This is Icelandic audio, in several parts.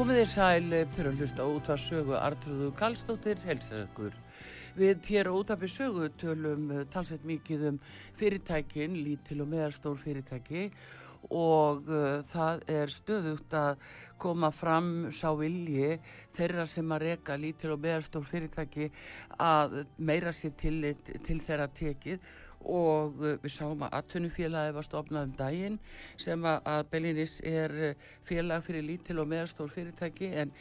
Komið þér sæl fyrir að hlusta út að sögu Artrúðu Kallstóttir, helsað ykkur. Við hér á út af sögu tölum eh, talsveit mikið um fyrirtækin, lítil og meðarstór fyrirtæki og uh, það er stöðugt að koma fram sá vilji þeirra sem að reyka lítil og meðarstór fyrirtæki að meira sér til, til þeirra tekið og uh, við sáum að atvinnufélagi var stofnað um daginn sem að Bellinis er uh, félag fyrir lítil og meðarstór fyrirtæki en,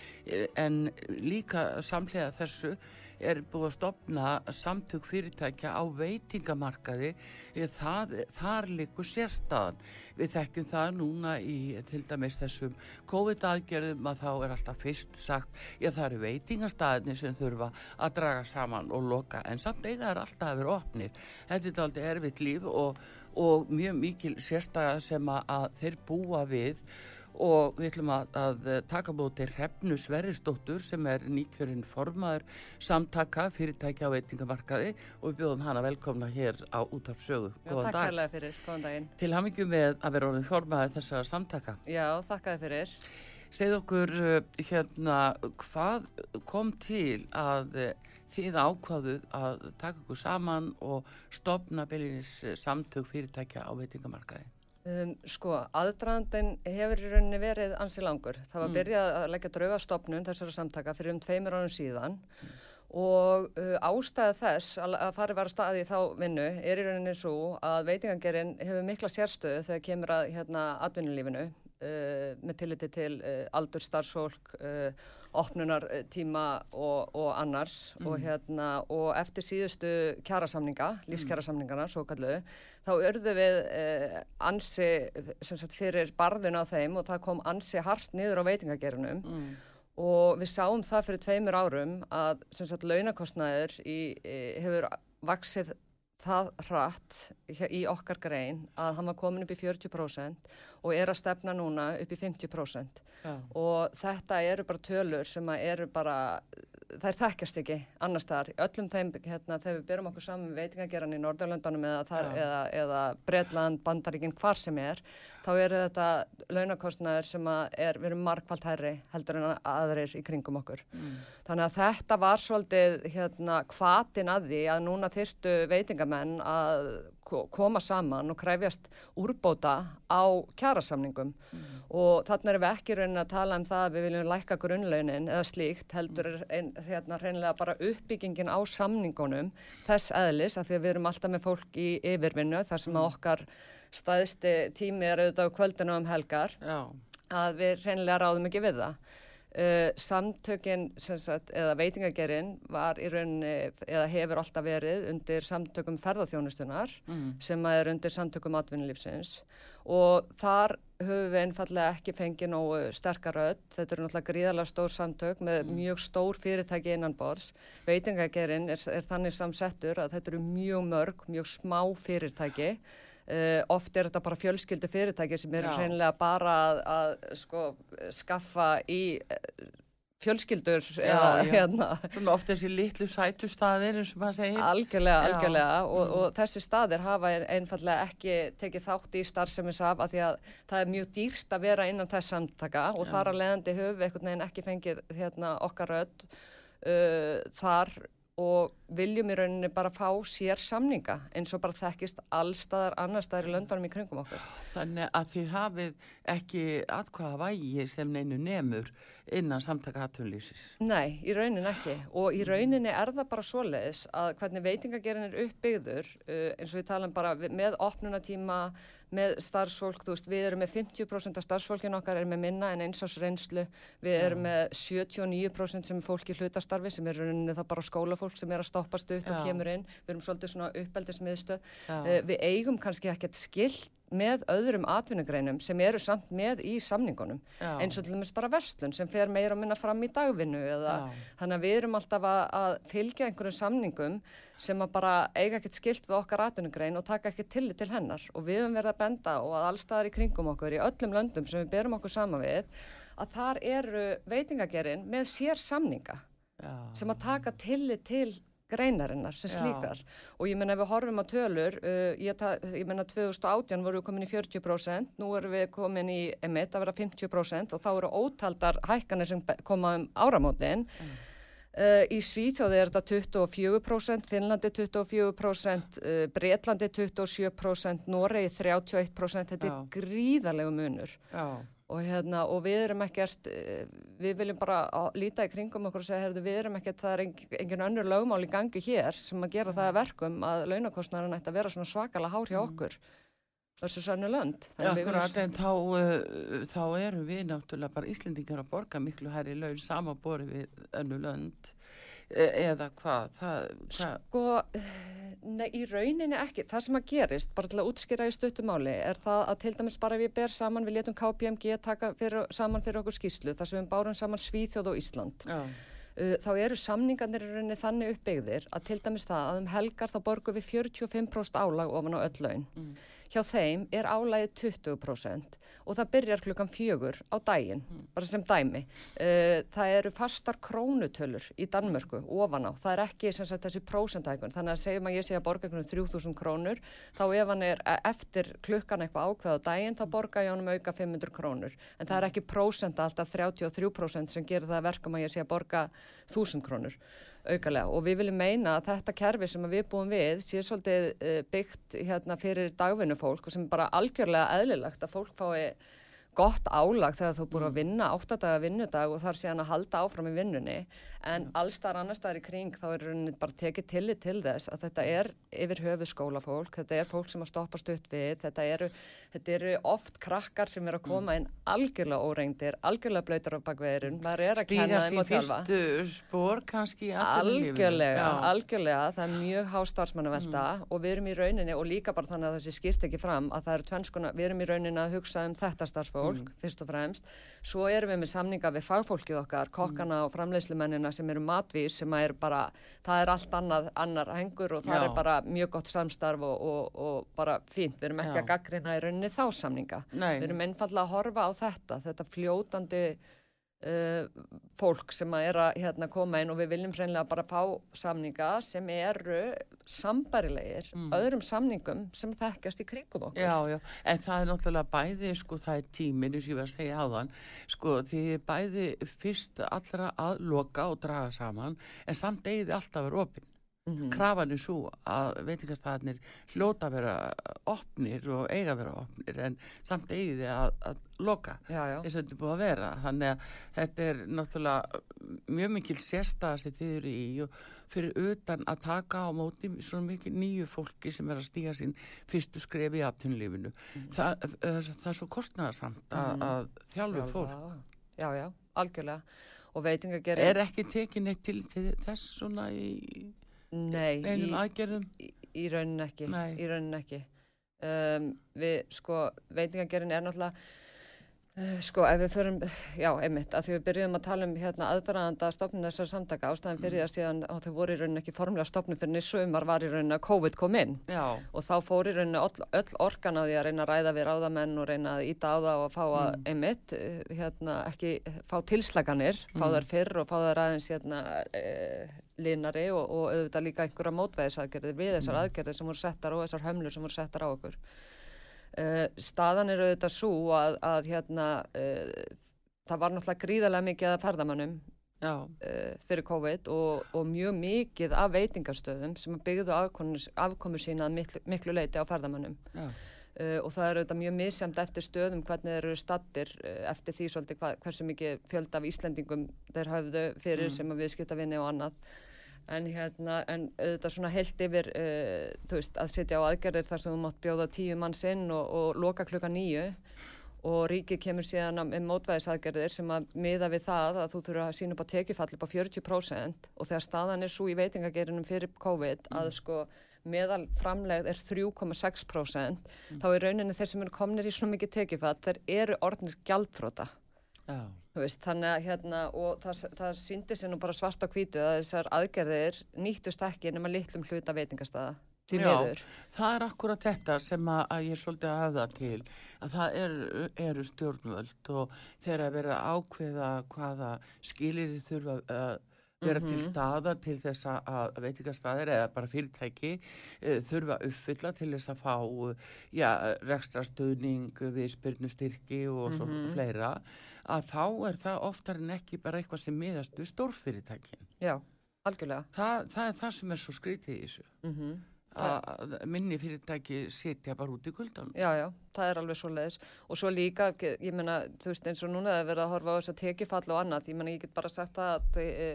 en líka samlega þessu er búið að stopna samtök fyrirtækja á veitingamarkaði. Það, þar likur sérstaðan. Við þekkjum það núna í til dæmis þessum COVID-aðgerðum að þá er alltaf fyrst sagt já það eru veitingastaðinni sem þurfa að draga saman og loka. En samt eiga er alltaf að vera opnir. Þetta er aldrei erfitt líf og, og mjög mikil sérstaða sem að þeir búa við og við ætlum að, að taka bóti Hrefnu Sverrisdóttur sem er nýkjörinn formaður samtaka fyrirtækja á veitingamarkaði og við bjóðum hana velkomna hér á útarpsögu. Góðan dag. Takk hérlega fyrir, góðan daginn. Til hamingjum með að vera orðin formaður þessara samtaka. Já, þakkaði fyrir. Segð okkur uh, hérna hvað kom til að uh, þið ákvaðuð að taka okkur saman og stopna beilinins uh, samtök fyrirtækja á veitingamarkaði? Um, sko, aðdraðandin hefur í rauninni verið ansi langur. Það var mm. byrjað að leggja draugastofnun þessara samtaka fyrir um tveimur ánum síðan mm. og uh, ástæða þess að, að fari var að staði í þá vinnu er í rauninni svo að veitingangerinn hefur mikla sérstöðu þegar kemur að hérna atvinnulífinu uh, með tilliti til uh, aldur starfsfólk, uh, opnunartíma og, og annars mm. og, hérna, og eftir síðustu kjærasamninga, lífskjærasamningana svo kallu þá örðu við eh, ansi sagt, fyrir barðun á þeim og það kom ansi hart niður á veitingagerunum mm. og við sáum það fyrir tveimur árum að sagt, launakostnaður í, í, hefur vaksið það hratt í okkar grein að hann var komin upp í 40% og er að stefna núna upp í 50% ja. og þetta eru bara tölur sem eru bara þær þekkjast ekki annar staðar. Öllum þeim, hérna, þegar við byrjum okkur saman veitingageran í Norðurlöndunum eða, eða, eða Breitland, Bandaríkinn, hvar sem er, þá eru þetta launakostnaður sem er, við erum markvælt hærri heldur en aðrir í kringum okkur. Mm. Þannig að þetta var svolítið hérna, hvatin að því að núna þyrtu veitingamenn að koma saman og kræfjast úrbóta á kjærasamningum mm. og þannig erum við ekki raunin að tala um það að við viljum lækka grunnlaunin eða slíkt heldur ein, hérna reynilega bara uppbyggingin á samningunum þess eðlis að því að við erum alltaf með fólk í yfirvinnu þar sem mm. okkar staðsti tími er auðvitað á kvöldinu um helgar Já. að við reynilega ráðum ekki við það. Uh, samtökin sagt, eða veitingagerinn var í rauninni eða hefur alltaf verið undir samtökum ferðarþjónustunar mm. sem er undir samtökum atvinnulífsins og þar höfum við einfallega ekki fengið nógu sterkaröð þetta eru náttúrulega gríðarlega stór samtök með mm. mjög stór fyrirtæki innan bors veitingagerinn er, er þannig samsettur að þetta eru mjög mörg, mjög smá fyrirtæki Uh, oft er þetta bara fjölskyldu fyrirtæki sem eru hreinlega bara að, að sko, skaffa í uh, fjölskyldur já, eða já. hérna Svona oft þessi litlu sætu staðir eins og maður segir Algjörlega, algjörlega og, mm. og þessi staðir hafa einfallega ekki tekið þátt í starfsemisaf af því að það er mjög dýrt að vera innan þess samtaka og já. þar að leiðandi höfu einhvern veginn ekki fengið hérna, okkar rödd uh, þar og viljum í rauninni bara fá sér samninga eins og bara þekkist allstaðar annar staðar í löndunum í kringum okkur. Þannig að þið hafið ekki atkvaða vægi sem neinu nemur innan samtaka hattunlýsis? Nei, í rauninni ekki og í rauninni er það bara svoleiðis að hvernig veitingagerinn er uppbyggður uh, eins og við talum bara með opnunatíma með starfsfólk, þú veist, við erum með 50% af starfsfólkin okkar er með minna en einsás reynslu, við erum með 79% sem er fólk í hlutastarfi sem er rauninni það bara skólafólk sem er að stoppa stutt og kemur inn, við erum svolítið svona uppeldismiðstöð, uh, við eigum kannski ekkert skilt með öðrum atvinnugreinum sem eru samt með í samningunum Já. eins og til dæmis bara verslun sem fer meira að minna fram í dagvinnu eða Já. þannig að við erum alltaf að, að fylgja einhverjum samningum sem að bara eiga ekkert skilt við okkar atvinnugrein og taka ekkert tillit til hennar og við höfum verið að benda og að allstaðar í kringum okkur í öllum löndum sem við berum okkur sama við að þar eru veitingagerinn með sér samninga Já. sem að taka tillit til greinarinnar sem slíkar. Og ég menna ef við horfum á tölur uh, ég, ég menna 2018 vorum við komin í 40% nú erum við komin í emitt að vera 50% og þá eru ótaldar hækkanir sem koma um áramótin. Mm. uh, í Svíþjóði er þetta 24% Finnlandi 24% uh, Breitlandi 27% Noregi 31% þetta Já. er gríðarlegu munur. Já og, hérna, og við erum ekkert, eh, við viljum bara líta í kringum okkur og segja, herðu, við erum ekkert, það er engin önnur lögmál í gangi hér sem að gera það verkum að launakostnarinn ætti að vera svona svakala hár hjá mm. okkur þessu sönnu lönd. Já, akkurat, en þá, uh, þá erum við náttúrulega bara Íslendingar að borga miklu hær í laun samanbori við önnu lönd eða hvað? Það, það... Sko, nei, í rauninni ekki. Það sem að gerist, bara til að útskýra í stöttumáli, er það að til dæmis bara við ber saman, við letum KPMG taka fyrir, saman fyrir okkur skýslu, þar sem við bárum saman Svíþjóð og Ísland. Já. Þá eru samningarnir í rauninni þannig uppbyggðir að til dæmis það að um helgar þá borgum við 45% álag ofan á öll laun. Mm hjá þeim er álægið 20% og það byrjar klukkan fjögur á daginn, mm. bara sem dæmi. Uh, það eru fastar krónutölur í Danmörku ofan á, það er ekki sagt, þessi prósentækun, þannig að segjum að ég sé að borga einhvern 3000 krónur, þá ef hann er e, eftir klukkan eitthvað ákveð á daginn, þá borga ég honum auka 500 krónur, en það er ekki prósenta alltaf 33% sem gerir það verkum að ég sé að borga 1000 krónur aukalega. Og við viljum meina að þetta kerfi sem við búum við sé svolítið eh, byggt hérna, fyrir dagvinnufólk og sem bara algjörlega eðlilegt að fólk fái gott álag þegar þú búið að mm. vinna áttadaga vinnudag og þar sé hann að halda áfram í vinnunni en mm. allstar annar staðar í kring þá er rauninni bara tekið tillit til þess að þetta er yfir höfu skólafólk, þetta er fólk sem að stoppa stutt við, þetta eru, þetta eru oft krakkar sem er að koma mm. inn algjörlega óreindir, algjörlega blöytur á bakveðurinn, maður er að kenna þeim og þjálfa. Stýra sín fyrstu spór kannski Algjörlega, algjörlega, það er mjög hástarfsmann að velta mm. og við erum í rauninni og líka bara þannig að þessi skýrt ekki fram að það eru tvennskona, við erum í rauninni að hugsa um þetta starfsfólk fólk mm. fyrst og fremst svo erum við með samninga við fagfólkið okkar kokkana mm. og framleyslumennina sem eru matvís sem er bara, það er allt annað, annar hengur og það Já. er bara mjög gott samstarf og, og, og bara fínt, við erum ekki Já. að gaggrina í rauninni þá samninga, Nei. við erum einfalla að horfa á þetta, þetta fljótandi Uh, fólk sem að er að hérna, koma inn og við viljum hreinlega bara fá samninga sem eru sambarilegir mm. öðrum samningum sem þekkast í kringum okkur. Já, já, en það er náttúrulega bæði sko það er tímin, eins og ég var að segja áðan sko því bæði fyrst allra að loka og draga saman en samt eigið alltaf að vera opinn Mm -hmm. krafan er svo að veitingastæðinir hljóta að vera opnir og eiga að vera opnir en samt eigið að, að loka. Eins og þetta er búið að vera. Þannig að þetta er náttúrulega mjög mikil sérstæða sem þið eru í og fyrir utan að taka á móti svona mikil nýju fólki sem er að stíga sín fyrstu skref í aftunlífinu mm -hmm. Þa, það er svo kostnæðarsamt að, mm -hmm. að þjálfu fólk. Já, já, algjörlega. Og veitingagerinn Er ekki tekin eitt til þess svona í Nei, einum aðgerðum? Í, í raunin ekki, Nei. í raunin ekki. Um, við, sko, veitingagerðin er náttúrulega, uh, sko, ef við förum, já, einmitt, að því við byrjuðum að tala um hérna aðdraðanda stofnun þessar samtaka ástæðan fyrir mm. það síðan að þau voru í raunin ekki formlega stofnun fyrir nýsumar var í raunin að COVID kom inn já. og þá fór í raunin öll, öll orkan á því að reyna að ræða við ráðamenn og reyna að íta á það og fá að, mm. einmitt, uh, hérna, ekki fá tilslaganir, fá mm. þar fyrr og fá þar aðeins, hérna, e, linari og, og auðvitað líka einhverja mótvæðisaðgerðir við þessar mm. aðgerðir sem voru settar og þessar hömlur sem voru settar á okkur. Uh, staðan er auðvitað svo að, að hérna, uh, það var náttúrulega gríðarlega mikið að ferðamannum uh, fyrir COVID og, og mjög mikið af veitingarstöðum sem byggðu afkomu sína miklu, miklu leiti á ferðamannum. Uh, og það eru auðvitað mjög misjamt eftir stöðum hvernig þeir eru stattir uh, eftir því svolítið hva, hversu mikið fjöld af Íslendingum þeir hafðu fyrir mm. sem að viðskipta vinni og annað en hérna, en auðvitað svona heilt yfir, uh, þú veist, að sitja á aðgerðir þar sem þú mátt bjóða tíu manns inn og, og loka klukka nýju og ríkið kemur síðan með mótvæðisaðgerðir sem að miða við það að þú þurfa að sína upp á tekjufall upp á 40% og þegar staðan er svo í veitingagerinum fyrir COVID mm. að sko meðal framlegð er 3,6% mm. þá er rauninni þeir sem eru komnir í svona mikið tekjufall þeir eru orðnir gjaldfróta Já. Veist, þannig að hérna og það, það síndi sér nú bara svart á kvítu að þessar aðgerðir nýttust ekki nema litlum hluta veitingastaða til miður. Það er akkurat þetta sem að, að ég er svolítið að hafa til að það er, eru stjórnvöld og þeir að vera ákveða hvaða skilir þurfa að vera mm -hmm. til mhm. staðar til þess að veitikastæðir eða bara fyrirtæki uh, þurfa að uppfylla til þess að fá já, rekstra stöðning við spyrnustyrki og svo mm -hmm. fleira að þá er það oftar en ekki bara eitthvað sem miðast við stórfyrirtækin. Já, algjörlega. Þa, Það er það sem er svo skritið í þessu. Mm -hmm að minni fyrirtæki setja bara út í kuldan Já, já, það er alveg svo leiðis og svo líka, ég menna, þú veist eins og núna það er verið að horfa á þess að tekifall og annað. Ég menna, ég get bara sagt það að þau e,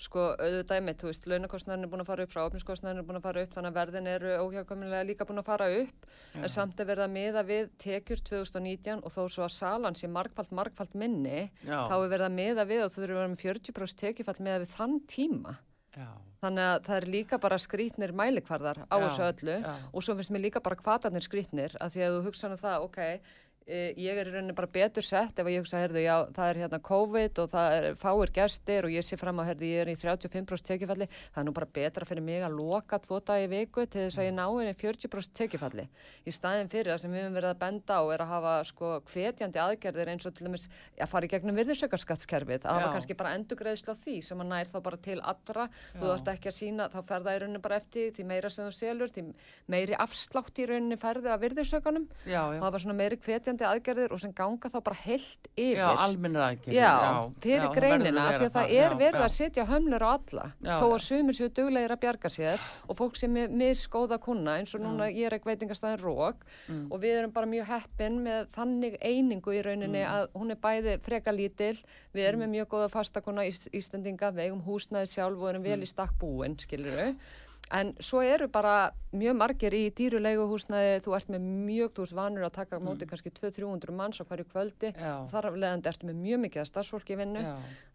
sko, auðvitað mitt, þú veist, launakostnæðin er búin að fara upp, fráfniskostnæðin er búin að fara upp þannig að verðin eru óhjákvæmlega líka búin að fara upp já. en samt er verið að miða við tekjur 2019 og þó svo að salan sé markfald, markfald minni, já. þá er verið að miða við og þú þurfum að vera með 40% tekifall miða við þann tíma Já. Þannig að það er líka bara skrítnir mælikvarðar á þessu öllu og svo finnst mér líka bara kvatarnir skrítnir að því að þú hugsa um það, ok, ég er í rauninni bara betur sett ef ég hugsa, herðu, já, það er hérna COVID og það er fáir gestir og ég sé fram að, herðu, ég er í 35% tekifalli, það er nú bara betra fyrir mig að loka tvo dagi viku til þess að ég ná einni 40% tekifalli. Í staðin fyrir það sem við höfum verið að benda á er að hafa, sko, hvetjandi aðgerðir eins og til dæmis, að fara í gegnum virðisökkarskattskerfið, að hafa kannski bara endugreðsla því sem að nær þá bara til allra, já. þú þarfst ekki að sína, þá fer það í rauninni hvetjandi aðgerðir og sem ganga þá bara heilt yfir. Já, alminnir aðgerðir. Já, já fyrir já, greinina, því að það er verið að setja hömlur á alla, þó að sumir séu duglegir að bjarga sér og fólk sem er misgóða kuna, eins og núna ég er ekki veitingastæðin rók mm. og við erum bara mjög heppin með þannig einingu í rauninni mm. að hún er bæði freka lítil, við erum mm. með mjög góða fastakona í Íslandinga, við eigum húsnaði sjálf og erum vel í stakk búin, skilur við En svo eru bara mjög margir í dýrulegu húsnaði, þú ert með mjög, þú ert vanur að taka móti mm. kannski 200-300 manns á hverju kvöldi, þar af leðandi ertu með mjög mikið að starfsfólki vinnu,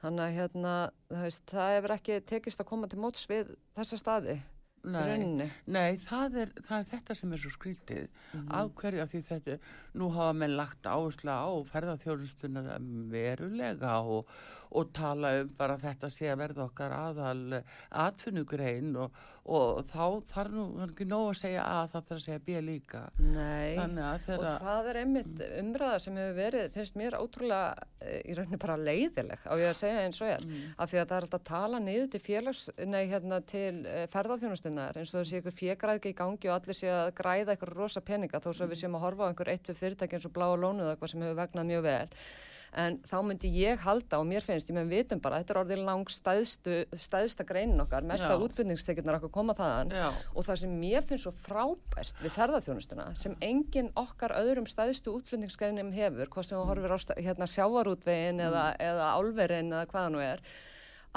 þannig að hérna, það, veist, það hefur ekki tekist að koma til móts við þessa staði. Nei, nei það, er, það er þetta sem er svo skrítið. Mm af hverju af því þetta nú hafa menn lagt áherslu á ferðarþjóðustuna verulega og, og tala um bara þetta sé að verða okkar aðal atvinnugrein og, og þá þarf nú ekki nóg að segja A það þarf að segja B líka. Nei, og það er einmitt umræða sem hefur verið, finnst mér ótrúlega eh, í rauninni bara leiðileg á ég að segja eins og ég, mm. af því að það er alltaf að tala niður til félags, nei hérna til eh, sinnar eins og það sé ykkur fjögræðki í gangi og allir sé að græða ykkur rosa peninga þó svo við séum að horfa á einhver eitt fyrirtæki eins og blá og lónuð eitthvað sem hefur vegnað mjög vel. En þá myndi ég halda og mér finnst, ég með vitum bara þetta er orðið lang stæðstu, stæðsta greinin okkar mesta útflutningstekjurnar okkur koma þaðan. Já. og það sem mér finnst svo frábært við ferðarþjónustuna sem engin okkar öðrum stæðstu útflutningsgreinum hefur, hvað sem við horfum á hérna, sjávarútvegin eða, eða álverin eða hvaða nú er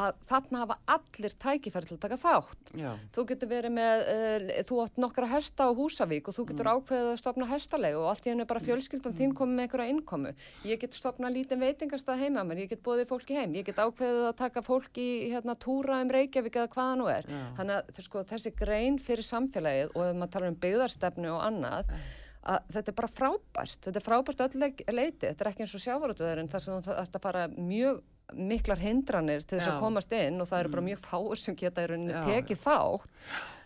að þarna hafa allir tækifæri til að taka þátt. Já. Þú getur verið með, uh, þú átt nokkra hersta á Húsavík og þú getur mm. ákveðið að stopna herstalegu og allt í hennu bara mm. fjölskyldan mm. þín komið með einhverja innkomu. Ég get stopna lítinn veitingarstað heima mér, ég get bóðið fólki heim, ég get ákveðið að taka fólki í hérna, túra um Reykjavík eða hvaða nú er. Já. Þannig að sko, þessi grein fyrir samfélagið og ef maður tala um byggðarstefnu og annað, að þetta er bara frábært, þetta er frábært öll leiti, þetta er ekki eins og sjávarútvöðurinn þar sem þetta bara mjög miklar hindranir til þess að komast inn og það eru bara mm. mjög fáur sem geta í rauninni tekið þátt.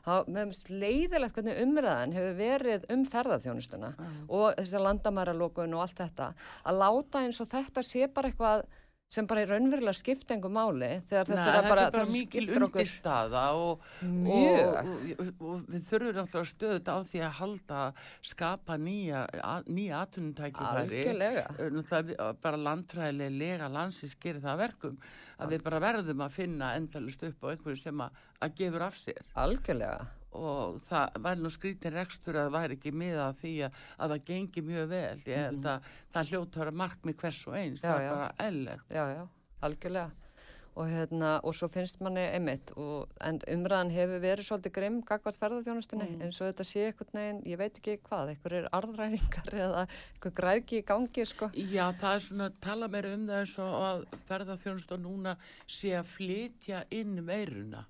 Meðumst leiðilegt hvernig umræðan hefur verið um ferðarþjónustuna og þess að landamæralokun og allt þetta. Að láta eins og þetta sé bara eitthvað sem bara er raunverulega skipt engum máli þegar þetta Nei, er bara, bara mikil undirstaða og, og, og, og við þurfum alltaf stöðut á því að halda skapa nýja, nýja atvinnutækifæri. Bara landtræðilega landsins gerir það verkum að við bara verðum að finna endalust upp á einhverju sem að, að gefur af sér. Algjörlega og það var nú skrítin rekstur að það væri ekki miða því að, að það gengi mjög vel ég held að mm -hmm. það hljóta að með hvers og eins já, það er bara ellegt Já, já, algjörlega og, hérna, og svo finnst manni einmitt og, en umræðan hefur verið svolítið grimm gagvart ferðarþjónustunni mm. eins og þetta sé eitthvað neginn, ég veit ekki hvað eitthvað er arðræningar eða eitthvað græðki í gangi sko. Já, það er svona að tala meira um það eins og að ferðarþjónustunni núna sé að flytja inn meiruna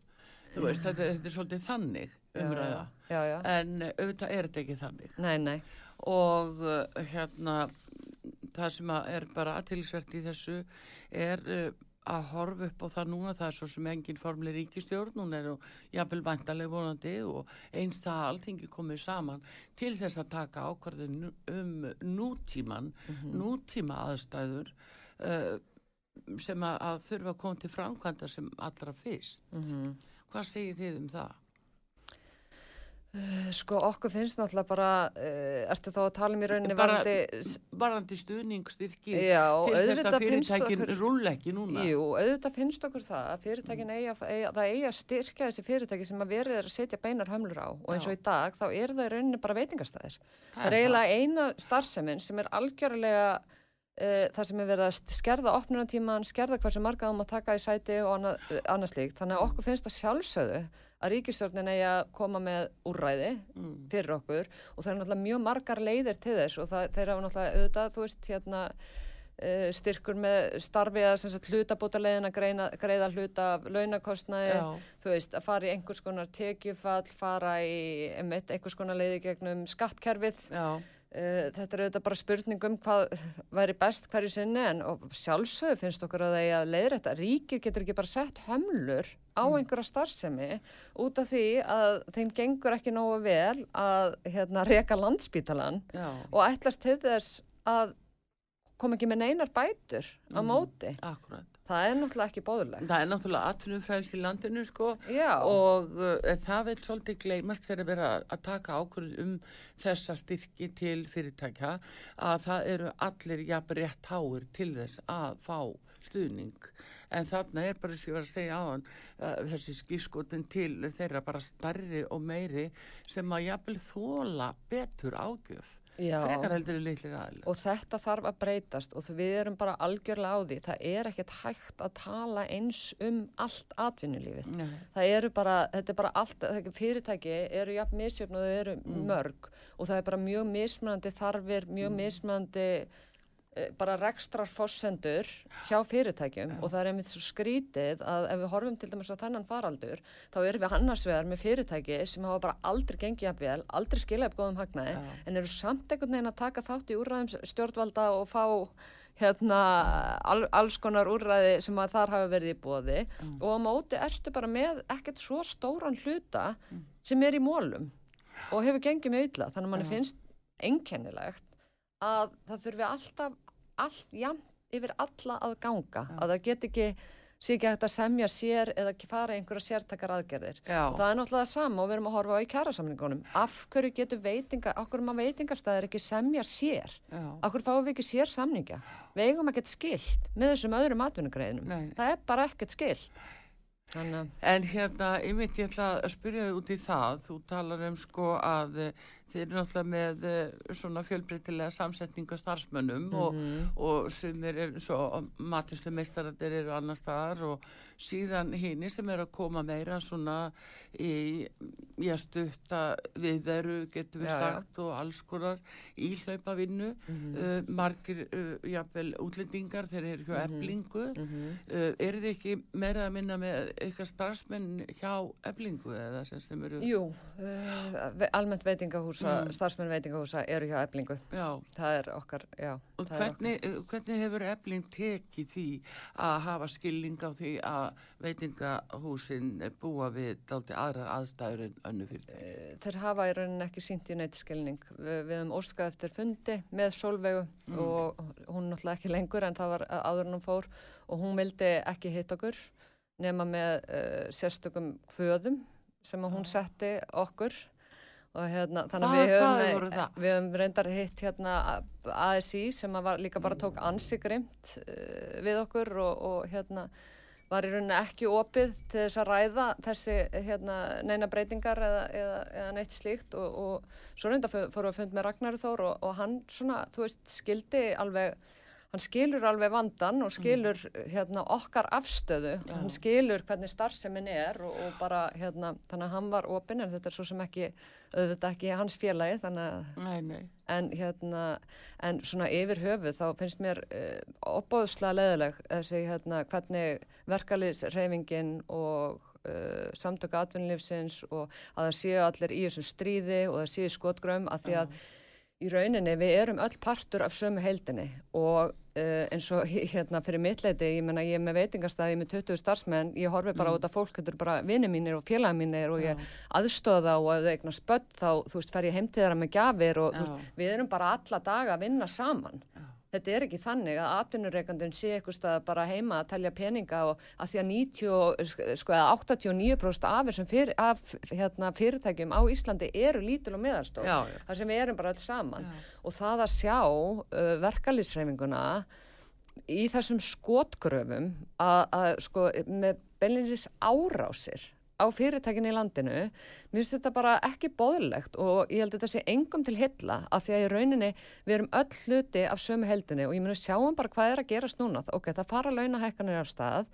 þú veist, þetta, þetta er svolítið þannig umræða, já, já, en auðvitað er þetta ekki þannig Nei, nei og uh, hérna það sem er bara aðtilsvert í þessu er uh, að horfa upp á það núna, það er svo sem engin formli ríkistjórn, hún er jafnvel vantarlega vonandi og einst það alltingi komið saman til þess að taka ákvarðin um nútíman, mm -hmm. nútíma aðstæður uh, sem að, að þurfa að koma til framkvæmda sem allra fyrst. Mm -hmm. Hvað segir þið um það? Uh, sko okkur finnst náttúrulega bara, uh, ertu þá að tala um í rauninni bara, varandi, varandi stuðningsstyrki til þess að fyrirtækin rúle ekki núna? Jú, auðvitað finnst okkur það að fyrirtækin eiga, eiga, það eiga styrkja þessi fyrirtæki sem að verið er að setja beinar hömlur á og eins og Já. í dag þá eru það í rauninni bara veitingastæðir. Það er eiginlega eina starfseminn sem er algjörlega uh, það sem er verið að skerða opnunatíman, skerða hversu marga áum að taka í sæti og annað, annað slíkt. Þannig að okkur finnst það sjálfsögðu að ríkistjórnin eigi að koma með úrræði mm. fyrir okkur og það er náttúrulega mjög margar leiðir til þess og það, þeir hafa náttúrulega auðvitað, þú veist, hérna uh, styrkur með starfi að hlutabóta leiðin að greiða hluta af launakostnaði, Já. þú veist, að fara í einhvers konar tekjufall, fara í einmitt, einhvers konar leiði gegnum skattkerfið. Já. Uh, þetta er auðvitað bara spurningum hvað væri best hverju sinni en sjálfsögðu finnst okkur að það er að leiðrætta. Ríkið getur ekki bara sett hömlur á mm. einhverja starfsemi út af því að þeim gengur ekki nógu vel að hérna, reka landsbítalan Já. og ætlast til þess að kom ekki með neinar bætur á mm. móti. Akkurat. Það er náttúrulega ekki bóðulegt. Það er náttúrulega atvinnumfræðis í landinu sko Já. og uh, það vil svolítið gleymast þegar að vera að taka ákvörðu um þessa styrki til fyrirtækja að það eru allir jafn rétt háur til þess að fá stuðning en þarna er bara sem ég var að segja á hann uh, þessi skískotin til þeirra bara starri og meiri sem að jafnvel þóla betur ágjöf frekar heldur í litlega aðlug og þetta þarf að breytast og við erum bara algjörlega á því það er ekkert hægt að tala eins um allt atvinnulífið Nei. það eru bara, þetta er bara allt fyrirtæki eru jafn misjöfn og þau eru mm. mörg og það er bara mjög mismunandi þarfir, mjög mm. mismunandi bara rekstrar fossendur hjá fyrirtækjum Já. og það er einmitt svo skrítið að ef við horfum til dæmis á þennan faraldur þá erum við annarsvegar með fyrirtæki sem hafa bara aldrei gengið að vel, aldrei skilja upp góðum hagnaði Já. en eru samt einhvern veginn að taka þátt í úrræðum stjórnvalda og fá hérna al, alls konar úrræði sem að þar hafa verið í bóði mm. og á móti erstu bara með ekkert svo stóran hluta mm. sem er í mólum og hefur gengið með ylla þannig að mann finnst einkennilegt að það þurfi alltaf allt jæmt yfir alla að ganga Já. að það get ekki sé ekki hægt að semja sér eða fara einhverja sértakar aðgerðir Já. og það er náttúrulega sama og við erum að horfa á í kærasamningunum af hverju getur veitinga, af hverju maður veitingarstæðir ekki semja sér Já. af hverju fáum við ekki sér samninga við eigum ekkert skilt með þessum öðrum atvinnugreðinum það er bara ekkert skilt Þannig. En hérna, ég veit ég ætla að spyrja þig út í það, þú talar um sko að Þeir eru náttúrulega með uh, svona fjölbreytilega samsetninga starfsmönnum mm -hmm. og, mhm. og sem er svo matislu meistaratir eru annar staðar og síðan hini sem er að koma meira svona í, í að stutta við þeirru getur við ja, sagt ja. og alls konar í hlaupavinnu mm -hmm. uh, margir uh, jafnvel útlendingar þeir eru hjá mm -hmm. eblingu uh, eru þið ekki meira að minna með eitthvað starfsmenn hjá eblingu eða sem sem eru Jú, almennt veitingahús veitingahúsa, mm. starfsmenn veitingahúsa eru hjá eblingu. Já. Það er okkar, já. Og hvernig, okkar. hvernig hefur ebling tekið því að hafa skilning á því að veitingahúsin búa við daldi aðrar aðstæður en önnu fyrir því? Eh, þeir hafa í rauninni ekki sínt í neitt skilning. Vi, við hefum óskað eftir fundi með Solveigu mm. og hún náttúrulega ekki lengur en það var áður en hún fór og hún vildi ekki hitt okkur nema með uh, sérstökum föðum sem hún setti okkur og hérna þannig að við höfum, við höfum reyndar hitt hérna ASI sem var líka bara tók ansigrimt uh, við okkur og, og hérna var í rauninni ekki opið til þess að ræða þessi hérna neina breytingar eða, eða, eða neitt slíkt. Og, og svo reynda fórum við að funda með Ragnar Þór og, og hann svona, þú veist, skildi alveg hann skilur alveg vandan og skilur hérna, okkar afstöðu, Já. hann skilur hvernig starfsemin er og, og bara hérna, þannig að hann var opinn en þetta er svo sem ekki, auðvitað ekki hans félagi þannig að Nei, nei. en hérna, en svona yfir höfuð þá finnst mér uh, opbóðslega leðileg þessi hérna hvernig verkaliðsreyfingin og uh, samtöku atvinnulífsins og að það séu allir í þessum stríði og það séu skotgrömm að því að í rauninni við erum öll partur af sömu heildinni og uh, eins og hérna fyrir mittleiti, ég menna ég er með veitingastæði með 20 starfsmenn, ég horfi bara Mm. út af fólk, þetta eru bara vinni mínir og félaga mínir og ég aðstóða og ef þau eignast börn þá, þú veist, fer ég heim til þeirra með gjafir og þú Já. veist, við erum bara alla daga að vinna saman. Þetta er ekki þannig að atvinnureikandun sé eitthvað stað bara heima að telja peninga og að því að 90, og- sko, eða 89% af þessum fyr, af, hérna, fyrirtækjum á Íslandi eru lítil og meðalstóð. Já, já. Þar sem við erum bara öll saman. Og það að sjá uh, verkalýsreifinguna í þessum skotgröfum að, að sko með beinlinis árásir á fyrirtækinni í landinu, mér finnst þetta bara ekki bóðilegt og ég held að þetta sé engum til hilla af því að í rauninni við erum öll hluti af sömu heldinni og ég muni sjáum bara hvað er að gerast núna, ok, það fara launahækkanir af stað.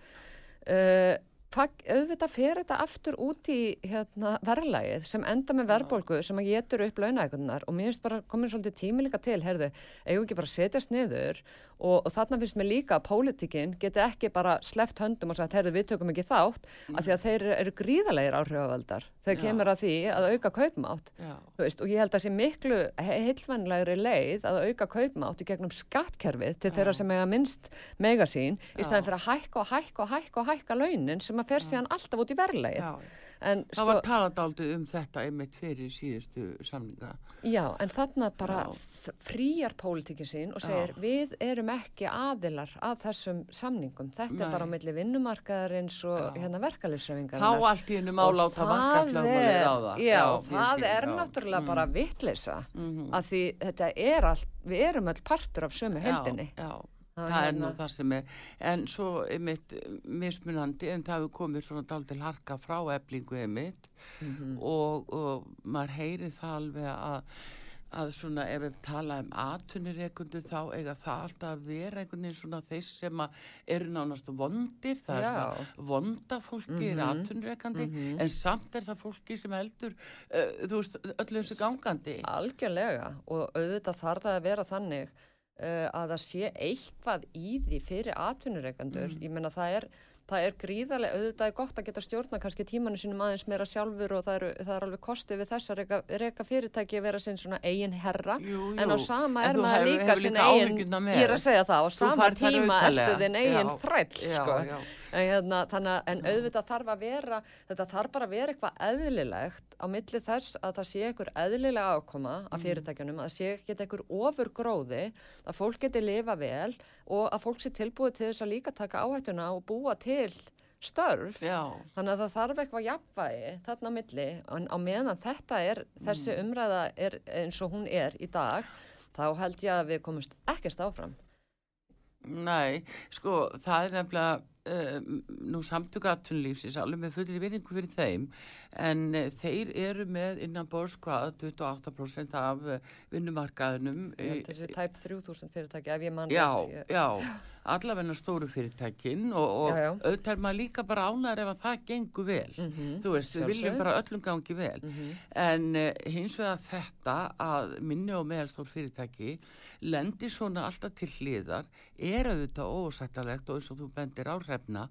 Uh, auðvitað fer þetta aftur út í hérna, verðlægið sem enda með verðbólgu sem að getur upp launahækkunar og mér finnst bara komin svolítið tími líka til, heyrðu, eigum ekki bara að setjast niður og, og þarna finnst mér líka að pólitíkinn geti ekki bara sleft höndum og sagt, heyrðu, við tökum ekki þátt af því að þeir eru gríðalegir áhrifavaldar þegar Já. kemur að því að auka kaupmátt Já. Veist, og ég held að sé miklu heilvanlegri leið að auka kaupmátt í gegnum skattkerfið til þeirra sem eiga minnst mega sín í staðin fyrir að hækka og hækka og hækka og hækka launin sem að fer síðan alltaf út í verðlegið. Já. En, Það sko, var talað aldrei um þetta einmitt fyrir síðustu samninga. já, en þarna bara Já. f- fríjar pólitíkin sín og segir Já. við erum ekki aðilar að þessum samningum. Þetta Nei. er bara á milli vinnumarkaðarins og Já. hérna verkalýfsrefingar. Þá allt í hennu mála á það markaslögmálið á það. Já, ég það er já. náttúrulega Mm. bara vitleisa Mhm. að því þetta er allt, við erum öll partur af sömu heldinni. Já, já. Það það er hérna- nú það sem er, en svo einmitt mismunandi, en það hefur komið svona daldil harka frá eflingu einmitt Mhm. og, og maður heyri það alveg að að svona ef við tala um atvinnureikundu þá eiga það alltaf að vera einhvern veginn svona þeir sem að eru nánast vondir, það er Já. svona vonda fólki er Mhm. atvinnureikandi en samt er það fólki sem heldur uh, þú veist, öllu þessu gangandi Algjörlega og auðvitað þarf það að vera þannig að það sé eitthvað í því fyrir atvinnureikandur. Mm. Ég menna það er, það er gríðarlega, auðvitað er gott að geta stjórna kannski tímanu sínum aðeins meira sjálfur og það, eru, það er alveg kostið við þess að reka, reka fyrirtæki að vera sinn svona eigin herra. jú, jú. En á sama En er maður hefur- líka sinn eigin, ég er að segja það, á sama tíma ertu þinn eigin Já, þræll, já, sko. já. En, hérna, þannig, en auðvitað þarf að vera, þetta þarf bara að vera eitthvað eðlilegt á milli þess að það sé einhver eðlilega ákoma af fyrirtækjunum, að það sé ekki einhver ofurgróði, að fólk geti lifa vel og að fólk sé tilbúið til þess að líka taka áhættuna og búa til störf. Já, Þannig að það þarf eitthvað jafnvægi þarna á milli, en á meðan þetta er, þessi umræða er eins og hún er í dag, þá held ég að við komumst ekkert áfram. nei, sko, það er nefnilega uh, nú samtöku atvinnulífsins alveg með fullri vinningu fyrir þeim en uh, þeir eru með innan borskvað 28% af uh, vinnumarkaðunum Ég held þessi tæp 3000 fyrirtæki ef ég mann Já, rétt, ég- já, allavegna stóru fyrirtækin og, og Já, já. auðvitað er maður líka bara ánæður ef að það gengur vel. Mhm, Þú veist, við viljum bara öllum gangi vel. Mhm. En uh, hins vegar þetta að minni og meðalstór fyrirtæki lendi svona alltaf til hliðar er auðvitað ósættalegt og eins og þú bendir á hrefna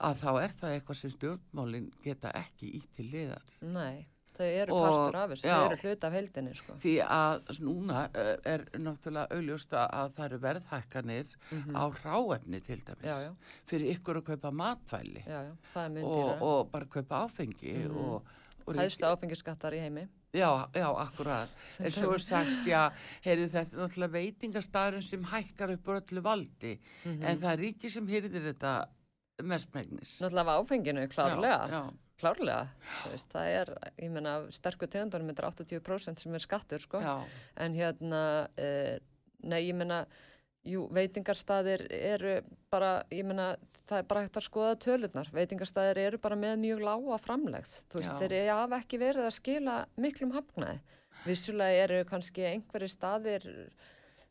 að þá er það eitthvað sem stjórnmálin geta ekki í til hliðar. Nei, þau eru Og- partur af þessu, þau eru hluti af heldinni sko. Því að núna uh, er náttúrulega augljósta að það eru verðhækkanir á hráefni til dæmis. Já, já, fyrir ykkur að kaupa matvæli já, og, og bara kaupa áfengi og, og Hæðstu áfengiskattar í heimi. Já, já, akkurat. En svo er sagt, já, heyrðu þetta er náttúrulega veitingastæðurinn sem hækkar upp öllu valdi, Mhm. en það er ríki sem hýrðir þetta mestmægnis. Náttúrulega af áfenginu, klárlega. Já, já. Klárlega, veist, það er, ég menna, sterku tegundunum er 80% sem er skattur, sko. Já, En hérna, uh, nei, ég menna, jú, veitingarstaðir eru bara, ég menna, það er bara hægt að skoða tölurnar. Veitingarstaðir eru bara með mjög lága framlegð. Þú veist, Já. þeir hafa ekki verið að skila miklum hafnaði. Vissulega eru kannski einhverju staðir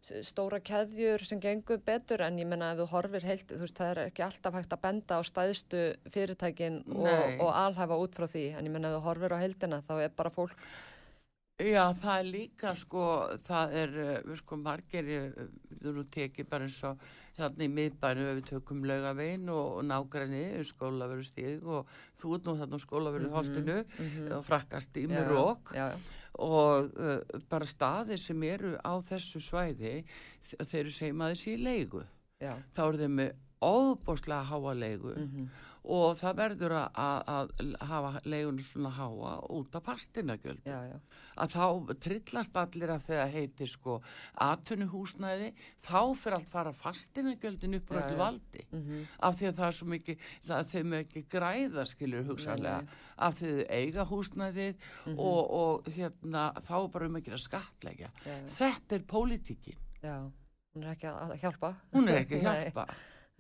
stóra keðjur sem gengur betur en ég menna ef þú horfir heilt, þú veist það er ekki alltaf hægt að benda á stæðstu fyrirtækin og, og alhæfa út frá því en ég menna ef þú horfir á heildina þá er bara fólk Já, það er líka sko, það er, eh, sko margir, eh, við nú tekið bara eins og þannig í miðbænu við tökum laugavegin og, og nágræni skólaveru stíg og þú nú þannig skólaveru mm -hmm, holtinu mm -hmm. og frakkast í með rók og uh, bara staðir sem eru á þessu svæði þeir eru þessi í leigu já. þá eru þeim með óbúslega háa leigu mm -hmm og það verður að, að hafa leiðunum svona háa út af fastinagjöld að þá trillast allir af þegar heitir sko atvinnuhúsnæði þá fyrir allt fara fastinagjöldin upp á allir valdi. Mm -hmm. af því að það er svo mikið þeim ekki græða skilur nei. af því þau eiga húsnæðið mm -hmm. og, og hérna þá er bara um ekki að skatleggja þetta er pólitíkin. Já, hún er ekki að hjálpa. Hún er ekki að hjálpa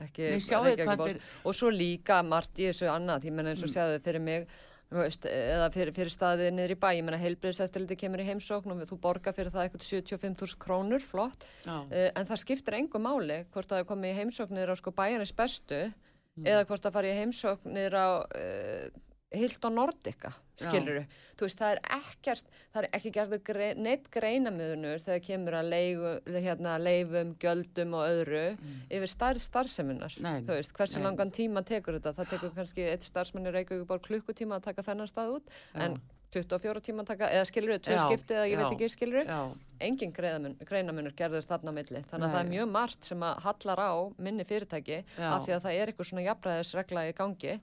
ekki, ekki, er... og svo líka margt í þessu annað því menn eins og mm. sjáðu fyrir mig veist, eða fyrir, fyrir staðið niður í bæ ég menna heilbreyðseftiliti kemur í heimsókn og þú borgar fyrir það eitthvað 75.000 krónur flott, uh, en það skiptir engum máli hvort það er komið í heimsóknir á sko bæjarins bestu mm. eða hvort það fari í heimsóknir á uh, Hilton Nordica, skiluru þú veist, það er ekkert, það er ekki gerðu grei, neitt greinamöðunur þegar kemur að leigu, hérna, leifum gjöldum og öðru mm. yfir starf starfseminar, þú veist, hversu nei. langan tíma tekur þetta, það tekur kannski eitt starfsmenni Reykjavík bara klukkutíma að taka þennan stað út, já. en 24 tíma að taka, eða skiluru, tvei skipti eða ég já, veit ekki skiluru, engin greinamönnur gerður þarna milli, þannig að Nei. það er mjög margt sem að hallar á minni fyrirtæki já. af því að það er eitthvað svona jafnræðisregla í gangi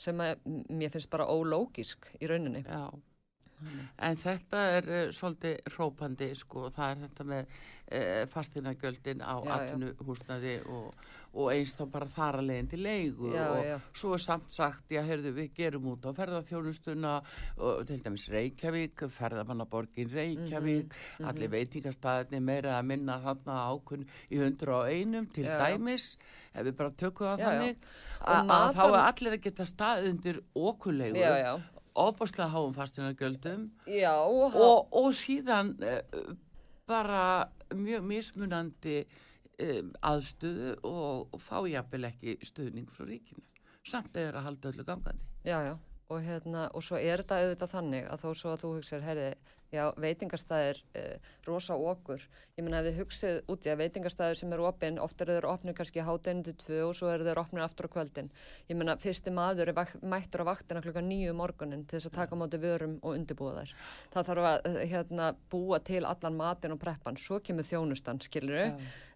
sem að, mér finnst bara ólógisk í rauninni. Já, en þetta er uh, svolítið rópandi sko, það er þetta með uh, fastinagjöldin á atvinnuhúsnaði og, og eins þá bara þar að leiðin til leigu já, og já. svo er samt sagt, já, heyrðu, við gerum út á ferðarþjónustuna og til dæmis Reykjavík, ferðarmannaborgin Reykjavík, mm -hmm. allir veitingastæðinni meira að minna þarna ákunn í hundru á einum til já, dæmis ef við bara tökum það þannig. Að þá er allir að geta staðindir okkurlegu ofbúslega háum fastinargjöldum og, og síðan uh, bara mjög mismunandi um, aðstöðu og, og fá jafnvel ekki stöðning frá ríkinu. Samt eða að halda öllu gangandi. Já, já, og hérna og svo er þetta auðvitað þannig að þó svo að þú hugsaður, herði Já, veitingarstaðir eh, rosa okkur. Ég menna ef þið hugsið út í að veitingarstaðir sem eru opinn, ofta eru þeir opnið kannski hátdeinu til tvö og svo eru þeir opnið aftur á kvöldin. Ég menna fyrsti maður er vakt, mættur á vaktina klukka nýju um morgunin til þess að taka móti vörum og undirbúa þær. Það þarf að eh, hérna, búa til allan matin og preppan, svo kemur þjónustan, skiluru.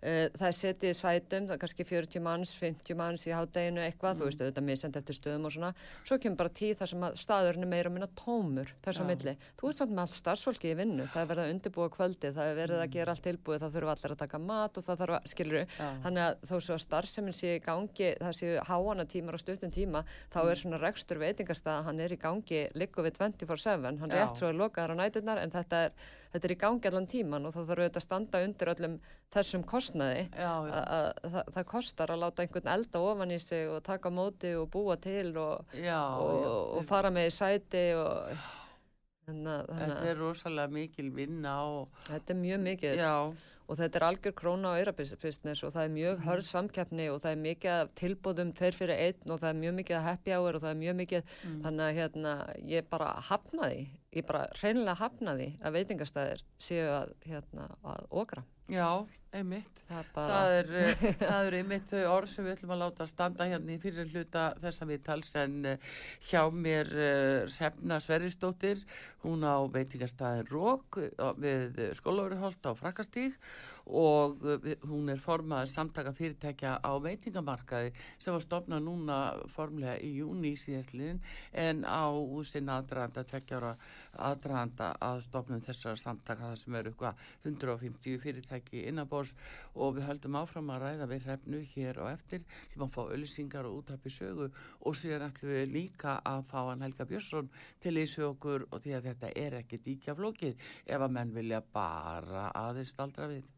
Eh, það er setið í sætum, það er kannski 40 manns, 50 manns í hátdeinu eitthvað, mm. þú veist auðvitað misend eftir stöðum og svona. Svo kemur bara tíð þar sem staðurinn er meira að starfsfólki í vinnu, það er verið að undirbúa kvöldi, það er verið að mm. gera allt tilbúið, það þurfa allir að taka mat og það þarf að, skiluru, ja. þannig að þó svo að starfseminn sé í gangi, það séu háana tímar og stuttum tíma, þá er mm. svona rekstur veitingarstað, hann er í gangi líku við 24-7, hann er rétt svo að loka þar á nætunar en þetta er, þetta er í gangi allan tíman og þá þarf auðvitað að standa undir öllum þessum kostnaði, já, já. Að, að, það, það kostar að láta einhvern elda ofan í sig og taka móti og búa til og, já, og, og fara með í sæti og Þannig, þetta er rosalega mikil vinna og þetta er mjög mikil já. og þetta er algjör króna á eirabistness og það er mjög hörð mm. samkeppni og það er mikið tilbúðum tveir fyrir einn og það er mjög mikið happy hour og það er mjög mikið mm. þannig að hérna, ég bara hafnaði ég bara reynilega hafnaði að veitingastæðir séu að, hérna, að okra Já einmitt, það, það er, eh, það er einmitt þau orð sem við ætlum að láta standa hérna í fyrir hluta þess að við tals en eh, hjá mér Sefna Sverrisdóttir hún á veitingastæðin Rók við skólaveruholt á Frakastík og við, hún er formað samtaka fyrirtækja á veitingamarkaði sem var stopnað núna formlega í júni síðastliðin en á sinna aðdraðanda, tveggjára aðdraðanda að stopnum þessara samtaka það sem eru eitthvað 150 fyrirtæki innanbóð Selfors og við höldum áfram að ræða við hrefnu hér og eftir til að fá öllisingar og útarpi sögu og síðan ætlum við líka að fá hann Helga Björnsson til í sögur og því að þetta er ekki díkja flókið ef að menn vilja bara aðeins staldra við.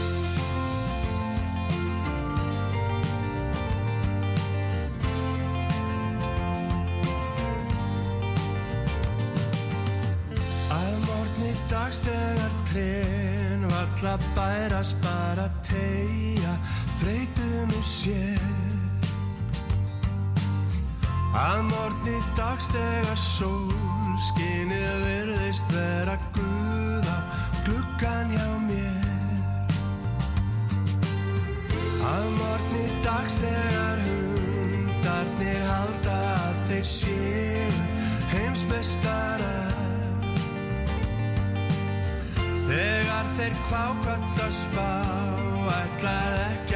Valla bærast bara tegja þreytum og sér. Að morgni dags þegar sól skinnið virðist vera guð á gluggan hjá mér. Að morgni dags þegar hundarnir halda að þeir séu heimsmestarar Þegar þeir kvákvæmt að spá ætlar ekki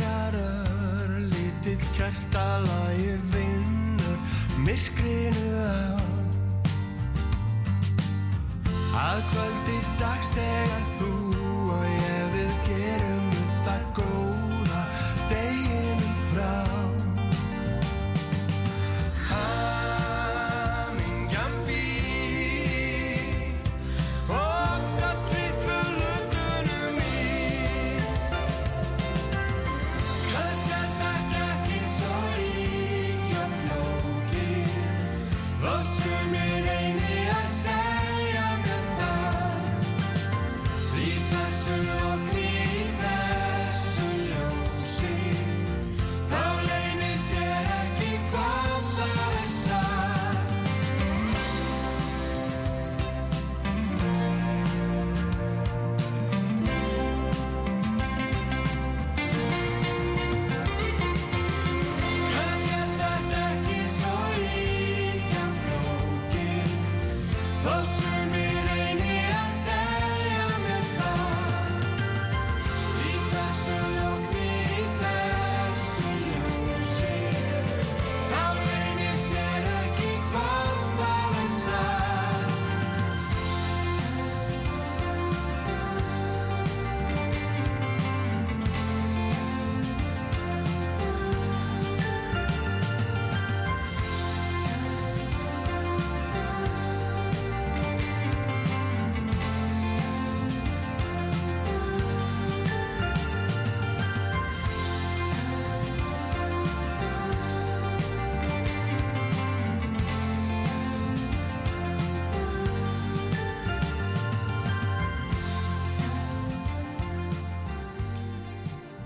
dags þegar ör lítill kertalagi vinnur myrkrinu á. Að kvöldi dags þegar þú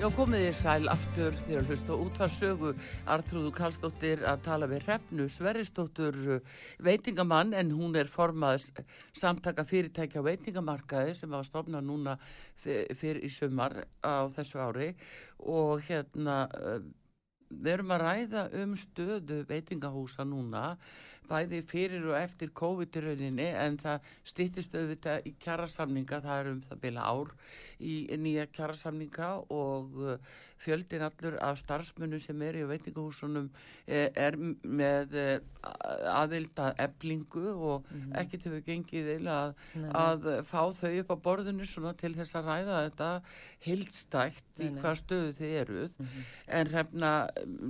Já, komið þið sæl aftur þegar að hlusta á útvarsögu Artrúðu Karlsdóttir að tala við Hrefnu Sverrisdóttur uh, veitingamann en hún er formað samtaka fyrirtækja veitingamarkaði sem var stofnað núna fyr- fyrir í sumar á þessu ári. Og hérna uh, við erum að ræða um stöðu veitingahúsa núna bæði fyrir og eftir COVID-rauninni en það stýttist auðvitað í kjarasamninga, það er um það bila ár í nýja kjarasamninga og uh, fjöldin allur af starfsmunum sem er í veitingahúsunum eh, er með eh, aðild að eblingu og ekkert hefur gengið vel að, að fá þau upp á borðinu svona til þess að ræða þetta heildstækt í hvað stöðu þið eruð. En hrefna,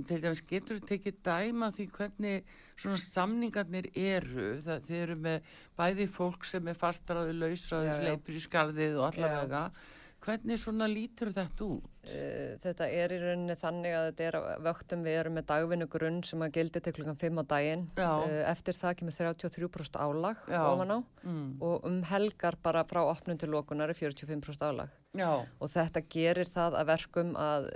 til dæmis getur þið tekið dæma því hvernig svona samningarnir eru það þið eru með bæði fólk sem er fastraði, lausraði, hleypur í skarðið og allavega hvernig svona lítur þetta út? Uh, þetta er í rauninni þannig að þetta er vöktum við erum með dagvinnu grunn sem að gildi til klukkan 5 á daginn. Já. Uh, eftir það kemur 33% álag Mm. og um helgar bara frá opnun til lokunar er 45% álag. Já, Og þetta gerir það að verkum að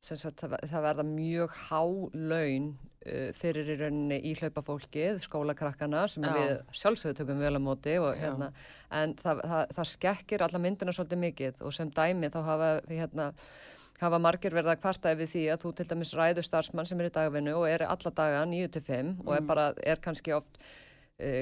sem sagt, það, verða mjög há laun fyrir í rauninni íhlaupafólkið, skólakrakkana sem Já. við sjálfsögðu tökum vel á móti og, hérna, en það, það, það skekkir alla myndina svolítið mikið og sem dæmi þá hafa hérna, hafa margir verið að kvartaði við því að þú til dæmis ræður starfsmann sem er í dagvinnu og er alla daga 9-5 og er bara, er kannski oft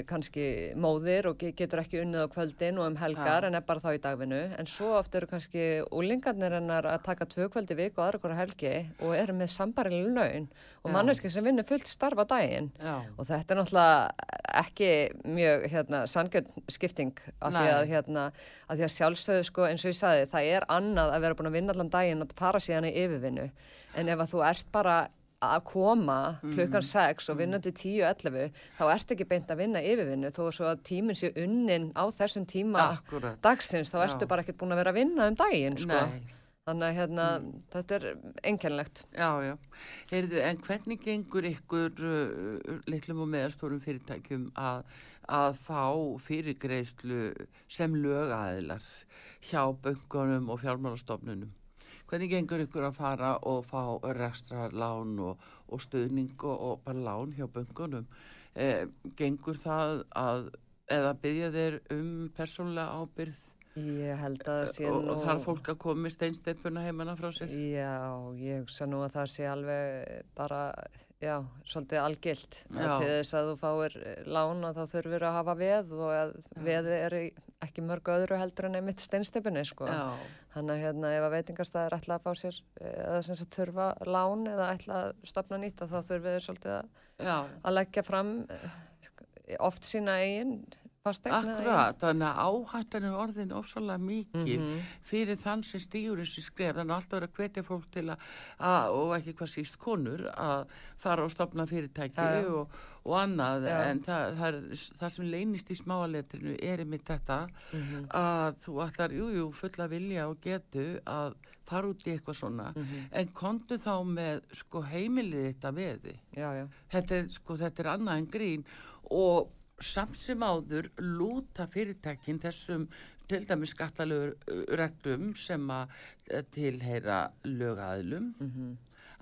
kannski móðir og ge- getur ekki unnið á kvöldin og um helgar Ja. en er bara þá í dagvinnu. En svo oft eru kannski úlingarnir hennar að taka tvö kvöldi viku og aðra hverja helgi og eru með sambarileg laun og manneski sem vinnur fullt starfa daginn. Já, og þetta er náttúrulega ekki mjög hérna, sangjöld skipting af því að, hérna, að því að sjálfsögðu sko eins og ég sagði það er annað að vera búin að vinna allan daginn og fara síðan í yfirvinnu. En ef að þú ert bara að koma klukkan 6 og vinna til 10-11 þá ert ekki beint að vinna yfirvinnu þó að tíminn sé unnin á þessum tíma akkurat. dagsins þá ertu Já. bara ekkert búin að vera að vinna um daginn sko. Þannig að hérna, þetta er einkennlegt já, já. Heyrðu, en hvernig gengur ykkur uh, litlum og meðalstórum fyrirtækjum að, að fá fyrirgreislu sem lögaðilar hjá böngunum og fjármálastofnunum? Hvernig gengur ykkur að fara og fá rekstrarlán og, og stuðning og, og bara lán hjá böngunum? Eh, gengur það að, eða byggja þeir um persónlega ábyrð ég held að það sé og, nú og þarf fólk að koma með steinsteppuna heimanna frá sér? Já, ég hugsa nú að það sé alveg bara, já, svolítið algilt. Að til þess að þú fáir eh, lán og þá þurfur að hafa veð og að veði er ekki mörgu öðru heldur en einmitt steinstepinni, sko. Þannig að hérna ef að veitingastæðir ætla að fá sér eh, eða sem sagt þurfa lán eða ætla að stopna nýtt að þá þurfum við svolítið að, að leggja fram eh, oft sína eigin Akkurat, þannig að áhættan er orðin ofsalega mikil Mhm. fyrir þann sem stígur þessi skref, þannig að alltaf verið að hvetja fólk til að, að og ekki hvað síst konur, að fara og stopna já. og, og annað, Já. en það, það, er, það sem leynist í smáaletrinu er einmitt þetta Mhm. að þú ætlar, jú, jú, fulla vilja og getu að fara út í eitthvað svona, Mhm. en kontu þá með sko heimilið þetta veði Já, já. þetta er, sko, þetta er annað en grín og samt sem áður lúta fyrirtækin þessum til dæmis skattalögur reglum sem að eh, tilheyra lögaðlum Mm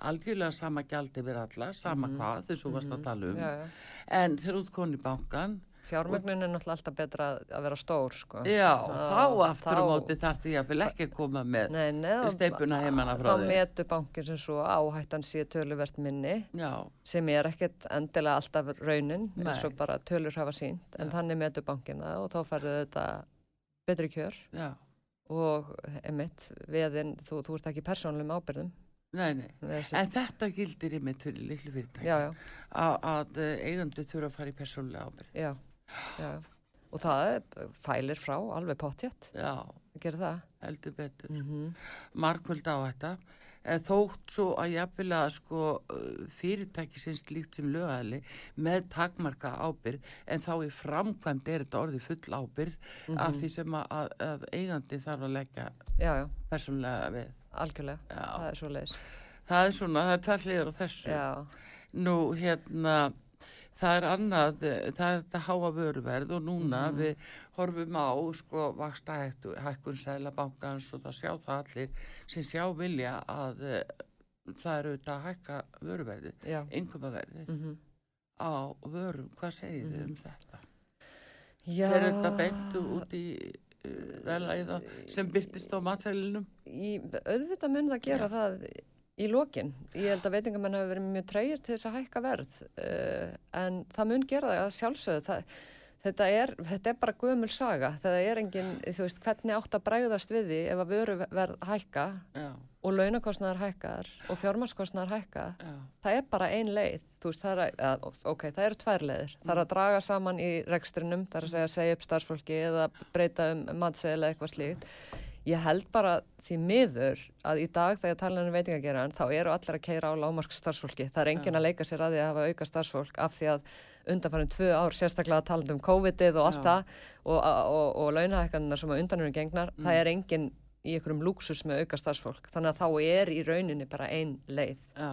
algjörlega sama gjaldi við alla sama hvað þess að þú varst að tala um. Já, já. en þegar út koni í bankan Fjármögnun er náttúrulega alltaf betra að- vera stór, sko. já, þá aftur á þá- móti þarf því að vil ekki koma með Nei, nei, þá- Steypuna heimanna frá Þá þér. metur bankin sem svo áhættan sé töluvert minni já, sem er ekkert endilega alltaf raunin eins Nei. og bara tölur hafa sínt en Já. þannig metur bankin það og þá færðu þetta betri kjör. Já, og emitt veðin, þú, þú ert ekki persónulegum ábyrðum nei, nei. En þetta gildir einmitt fyrir litlu fyrirtæki. Já, já, að, að eigandu þurfa að fara í persónulega ábyrgð. Já, já og það er- fælir frá alveg að gera það. Heldur betur. Mm -hmm. markvöld á þetta. En þótt svo að jafnvel að sko fyrirtæki sem slíkt sem lögæðli með takmarka ábyrð en þá í framkvæmd er þetta orðið full ábyrð af því sem að, að, eigandi þarf að leggja já, já, persónulega við. Algjörlega. Já. það er svo leiðis það er svona, það er tvær hliðar á þessu. Já, nú hérna það er annað, eh, það er þetta háa vöruverð og núna Mhm. við horfum á sko vaksta hækkun sælabankans og það sjá það allir sem sjá vilja að eh, það eru að hækka vöruverði, já innkomaverði mm á vörum, hvað segir þið Mhm. um þetta? já Fer þetta beint út í uh, velæða sem byrtist á matsælinum? í, auðvitað mun það gera það í lokin. Ég held að veitingamenn hafa verið mjög treyir til þess að hækka verð uh, en það mun gera það að sjálfsögðu. Það, þetta, er, þetta er bara gömul saga. Það er engin, þú veist, hvernig átt að bræðast við því ef að vöruverð hækka Já, og launakostnaðar hækkar og fjármarskostnaðar hækka. já, Það er bara ein leið. Þú veist, það er, að, ok, það eru tvær leiðir. Það er að draga saman í rekstrinum, það er að segja, segja upp starfsfólki eða breyta um matsegil eða eitthvað slíkt. Ég held bara því miður að í dag þegar talan um veitingageran þá eru allir að keira á lámark starfsfólki. Það er engin Já. að leika sér að því að hafa auka starfsfólk af því að undanfærin tvö ár sérstaklega að tala um COVID-ið og allt Já. það og, og, og launahækkanina sem að undan eru gengnar, Mm. það er engin í einhverjum lúksus með auka starfsfólk þannig að þá er í rauninni bara ein leið já,